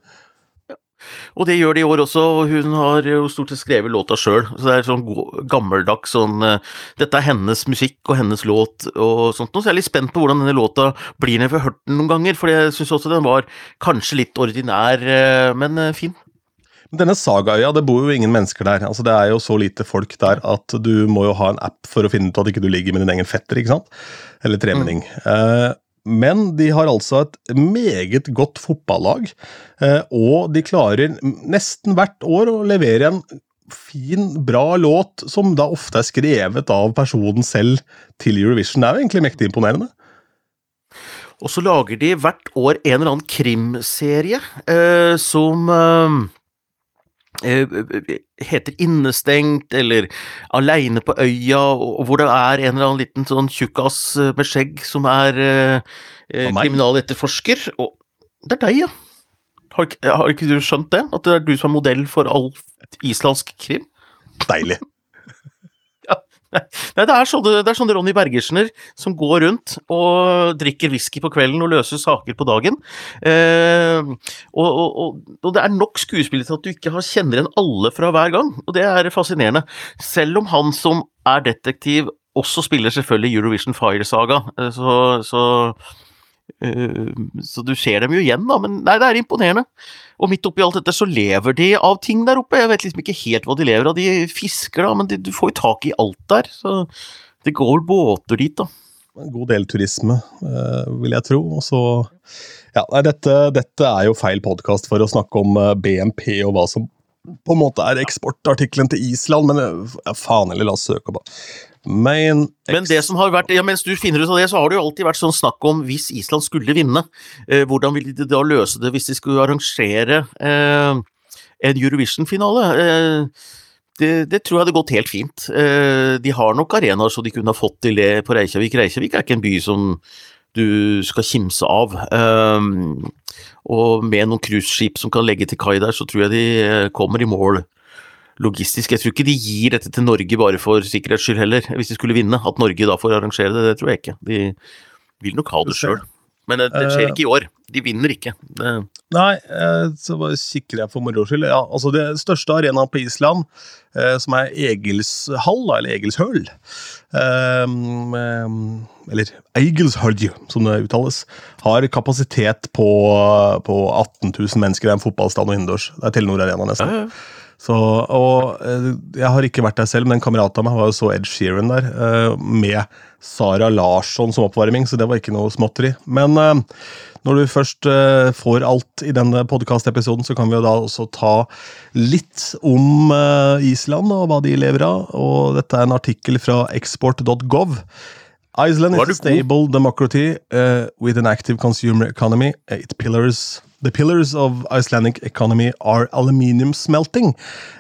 Og det gjør de i år også, og hun har jo stort sett skrevet låta sjøl. Så det er sånn gammeldags sånn eh, Dette er hennes musikk og hennes låt og sånt noe, så jeg er litt spent på hvordan denne låta blir når jeg får hørt den noen ganger, for jeg syns også den var kanskje litt ordinær, eh, men eh, fin. Denne Sagaøya, det bor jo ingen mennesker der. Altså, det er jo så lite folk der at du må jo ha en app for å finne ut at ikke du ligger med din egen fetter, ikke sant? Eller tremenning. Eh, men de har altså et meget godt fotballag, eh, og de klarer nesten hvert år å levere en fin, bra låt som da ofte er skrevet av personen selv til Eurovision. Det er jo egentlig mektig imponerende. Og så lager de hvert år en eller annen krimserie eh, som eh, heter Innestengt eller Aleine på øya, og hvor det er en eller annen liten sånn tjukkas eh, med skjegg som er eh, eh, kriminaletterforsker. Og det er deg, ja. Har, ikke- har ikke du skjønt det? At det er du som er modell for all islandsk krim? Deilig. Nei, det er, sånne, sånne Ronny Bergersener som går rundt og drikker whisky på kvelden og løser saker på dagen. Eh, og, og, og, det er nok skuespillere til at du ikke har kjenner igjen alle fra hver gang, og det er fascinerende. Selv om han som er detektiv også spiller selvfølgelig Eurovision Fire Saga, eh, så, så så du ser dem jo igjen, da, men nei, det er imponerende. Og midt oppi alt dette så lever de av ting der oppe. Jeg vet liksom ikke helt hva de lever av. De fisker, da, men de, du får jo tak i alt der. Så det går båter dit, da. En god del turisme, uh, vil jeg tro. Og så Ja, dette, dette er jo feil podkast for å snakke om uh, BNP og hva som på en måte er eksportartikkelen til Island, men faen heller, la oss søke på Main Men det som har vært, ja, mens du finner ut av det, så har det jo alltid vært sånn snakk om hvis Island skulle vinne, eh, hvordan ville de da løse det hvis de skulle arrangere eh, en Eurovision-finale? Eh, det, det, tror jeg hadde gått helt fint. Eh, de har nok arenaer så de kunne ha fått til det på Reykjavik. Reykjavik er ikke en by som du skal kimse av. Um, og med noen cruiseskip som kan legge til kai der, så tror jeg de eh, kommer i mål logistisk. Jeg tror ikke de gir dette til Norge bare for sikkerhets skyld heller, hvis de skulle vinne. At Norge da får arrangere det, det tror jeg ikke. De vil nok ha det sjøl. Men det, skjer eh. ikke i år. De vinner ikke. Det... Nei, eh, så bare kikker jeg for moro skyld. Ja, altså det største arenaen på Island, eh, som er Egelshall, eller Egelshøl Eller Egelshølj, som det uttales, har kapasitet på, på 18 000 mennesker. Det er en fotballstand og innendørs. Det er Telenor Arena, nesten. Ja, ja. Så, og eh, Jeg har ikke vært der selv, men en kamerat av meg var jo så Ed Sheeran der, eh, med Sara Larsson som oppvarming, så det var ikke noe småtteri. Men eh, når du først får alt i denne podkastepisoden, så kan vi jo da også ta litt om Island og hva de lever av. Og dette er en artikkel fra export.gov. Iceland is a stable democracy uh, with an active consumer economy. It pillars The pillars of Icelandic economy are aluminium smelting,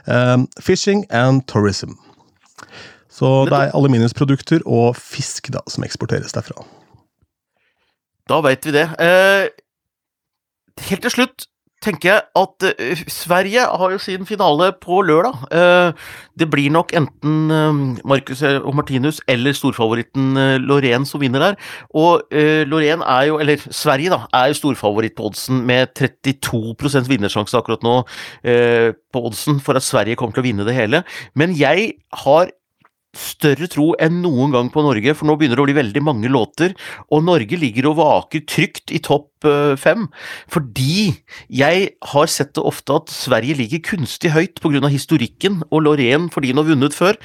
um, fishing and tourism. Så det er aluminiumsprodukter og fisk da, som eksporteres derfra. Da veit vi det. Eh, helt til slutt, tenker jeg at uh, Sverige har jo sin finale på lørdag. Uh, det blir nok enten uh, Marcus og Martinus eller storfavoritten Lorén som vinner der. Og Lorén er jo, eller Sverige, da, er jo storfavoritt på oddsen med 32 vinnersjanse akkurat nå på oddsen for at Sverige kommer til å vinne det hele. Men jeg har større tro enn noen gang på Norge, for nå begynner det å bli veldig mange låter, og Norge ligger og vaker trygt i topp eh, fem, fordi jeg har sett det ofte at Sverige ligger kunstig høyt pga. historikken, og Lorraine fordi hun har vunnet før,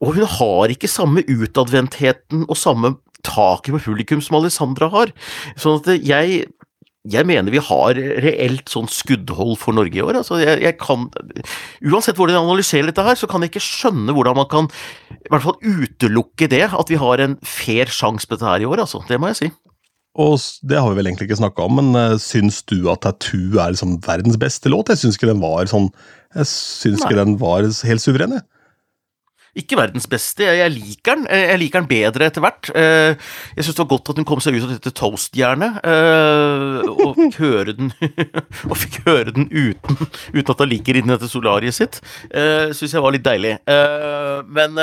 og hun har ikke samme utadvendtheten og samme taket på publikum som Alessandra har. Sånn at jeg jeg mener vi har reelt sånn skuddhold for Norge i år. Altså, jeg, jeg kan, uansett hvordan jeg analyserer dette her, så kan jeg ikke skjønne hvordan man kan i hvert fall utelukke det, at vi har en fair sjanse på dette her i år. Altså. Det må jeg si. Og Det har vi vel egentlig ikke snakka om, men uh, syns du at Tattoo er liksom verdens beste låt? Jeg syns ikke den var sånn Jeg syns ikke den var helt suveren. Jeg. Ikke verdens beste, jeg liker den. Jeg liker den bedre etter hvert. Eh, jeg syns det var godt at hun kom seg ut av dette toastjernet, eh, og fikk høre den Og fikk høre den uten, uten at hun liker inni dette solariet sitt. Eh, syns jeg var litt deilig. Men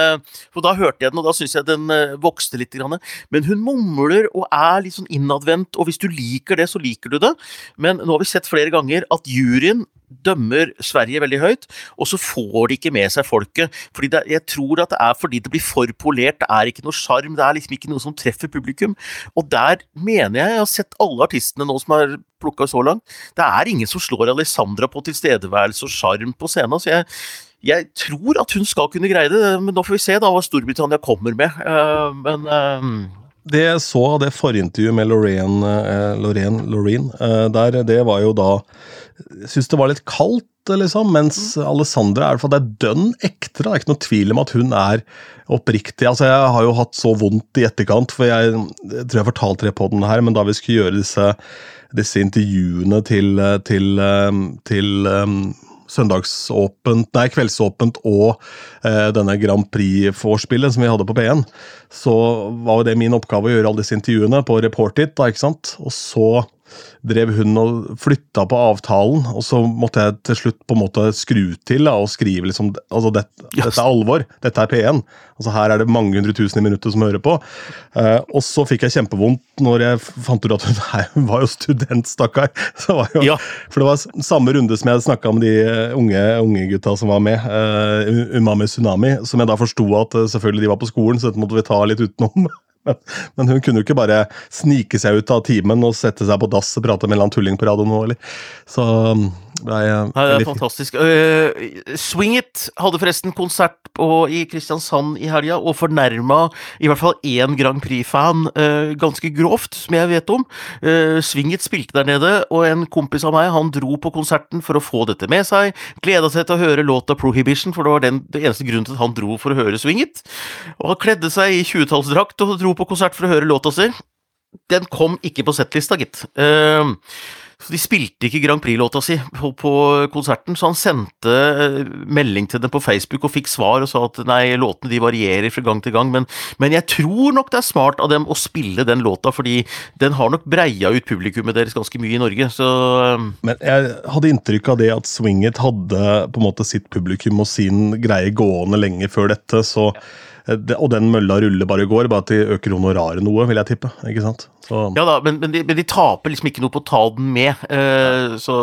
For da hørte jeg den, og da syns jeg den vokste litt. Men hun mumler og er litt sånn innadvendt, og hvis du liker det, så liker du det. Men nå har vi sett flere ganger at juryen dømmer Sverige veldig høyt, og så får de ikke med seg folket. fordi det, Jeg tror at det er fordi det blir for polert, det er ikke noe sjarm, det er liksom ikke noe som treffer publikum. Og der mener jeg jeg har sett alle artistene nå som har plukka så langt. Det er ingen som slår Alessandra på tilstedeværelse og sjarm på scenen. så jeg jeg tror at hun skal kunne greie det, men nå får vi se da hva Storbritannia kommer med. Uh, men uh, Det jeg så av det forintervjuet med Lorraine, eh, Lorraine, Lorraine der, det var jo da jeg syns det var litt kaldt, liksom, mens mm. Alessandra er det er dønn ekte. Det er ikke noe tvil om at hun er oppriktig. altså Jeg har jo hatt så vondt i etterkant, for jeg, jeg tror jeg fortalte det på den her, men da vi skulle gjøre disse, disse intervjuene til, til, til um, søndagsåpent, nei, kveldsåpent og eh, denne Grand Prix-vorspielet som vi hadde på P1, så var jo det min oppgave å gjøre alle disse intervjuene på Report It. da, ikke sant? Og så drev hun og flytta på avtalen, og så måtte jeg til slutt på en måte skru til da, og skrive liksom altså det, Dette er alvor, dette er P1. Altså Her er det mange hundre tusen i minuttet som hører på. Uh, og så fikk jeg kjempevondt når jeg fant ut at hun, nei, hun var jo student, stakkar. Ja. For det var samme runde som jeg snakka med de unge, unge gutta som var med, uh, Umami Tsunami, som jeg da forsto at uh, selvfølgelig de var på skolen, så dette måtte vi ta litt utenom. Men, hun kunne jo ikke bare snike seg ut av timen og sette seg på dass og prate med en eller annen tulling på radioen eller. Så Nei, det er fantastisk. Uh, Swing It hadde forresten konsert på, i Kristiansand i helga, og fornærma i hvert fall én Grand Prix-fan uh, ganske grovt, som jeg vet om. Uh, Swing It spilte der nede, og en kompis av meg han dro på konserten for å få dette med seg. Gleda seg til å høre låta Prohibition, for det var den, det eneste grunnen til at han dro for å høre Swing It. Og han kledde seg i 20-tallsdrakt og dro på konsert for å høre låta si. Den kom ikke på settlista, gitt. Uh, så De spilte ikke Grand Prix-låta si på, på, konserten, så han sendte eh, melding til dem på Facebook og fikk svar og sa at nei, låtene de varierer fra gang til gang, men, men jeg tror nok det er smart av dem å spille den låta, fordi den har nok breia ut publikummet deres ganske mye i Norge, så eh, Men jeg hadde inntrykk av det at Swinget hadde på en måte sitt publikum og sin greie gående lenge før dette, så Eh, og den mølla ruller bare går, bare at de øker honoraret noe, vil jeg tippe. ikke sant? Så. Ja da, men, men, de, men, de, taper liksom ikke noe på å ta den med. eh, så,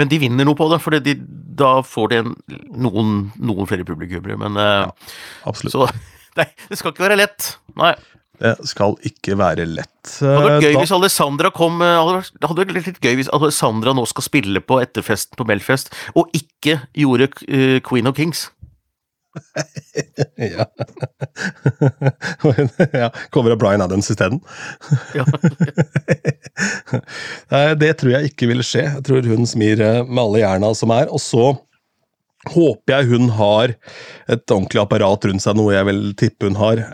men de vinner noe på det, for de, da får de en, noen, noen, flere publikummere. Men eh, ja, absolutt. Så nei, det skal ikke være lett. Nei. Det skal ikke være lett. Det hadde vært gøy da. hvis Alessandra kom Det hadde vært litt gøy hvis Alessandra nå skal spille på etterfesten på Melfest, og ikke gjorde Queen of Kings. ja. ja. Cover av Bryan Adams isteden. ja. det tror jeg ikke vil skje. Jeg tror hun smir eh, med alle jerna som er. Og så håper jeg hun har et ordentlig apparat rundt seg, noe jeg vil tippe hun har.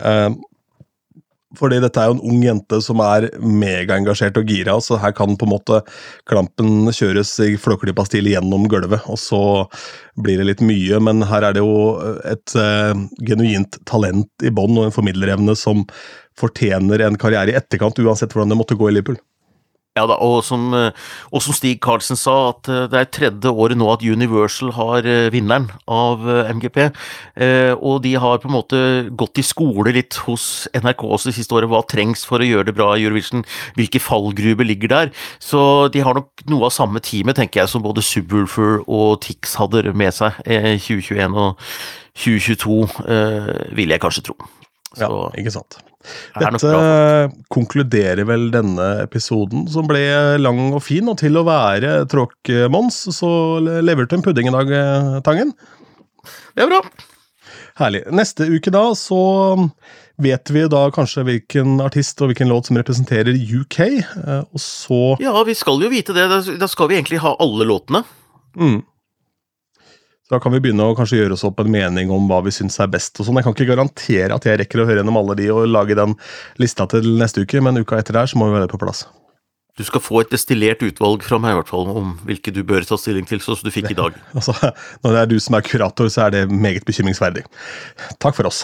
Fordi dette er jo en ung jente som er megaengasjert og gira, så her kan på en måte klampen kjøres i flåklypa-stil gjennom gulvet, og så blir det litt mye. Men her er det jo et uh, genuint talent i bånn og en formidlerevne som fortjener en karriere i etterkant, uansett hvordan det måtte gå i Liverpool. Ja da, og som, eh, og som, Stig Karlsen sa, at eh, det er tredje året nå at Universal har eh, vinneren av MGP. Og de har på en måte gått i skole litt hos NRK også det siste året. Hva trengs for å gjøre det bra i Eurovision? Hvilke fallgruver ligger der? Så de har nok noe av samme teamet, tenker jeg, som både Subwoolfer og Tix hadde med seg 2021 og 2022, vil jeg kanskje tro. Så, ja, ikke sant. Dette konkluderer vel denne episoden, som ble lang og fin. Og til å være Tråk-Mons, så leverte en pudding i dag, Tangen. Det er bra. Herlig. Neste uke da så vet vi da kanskje hvilken artist og hvilken låt som representerer UK, eh, og så Ja, vi skal jo vite det. Da skal vi egentlig ha alle låtene. Mm. Så Da kan vi begynne å kanskje gjøre oss opp en mening om hva vi syns er best. og sånn. Jeg kan ikke garantere at jeg rekker å høre gjennom alle de og lage den lista til neste uke, men uka etter der så må vi være på plass. Du skal få et destillert utvalg fra meg i hvert fall om hvilke du bør ta stilling til, sånn som du fikk i dag. altså, når det er du som er kurator, så er det meget bekymringsverdig. Takk for oss.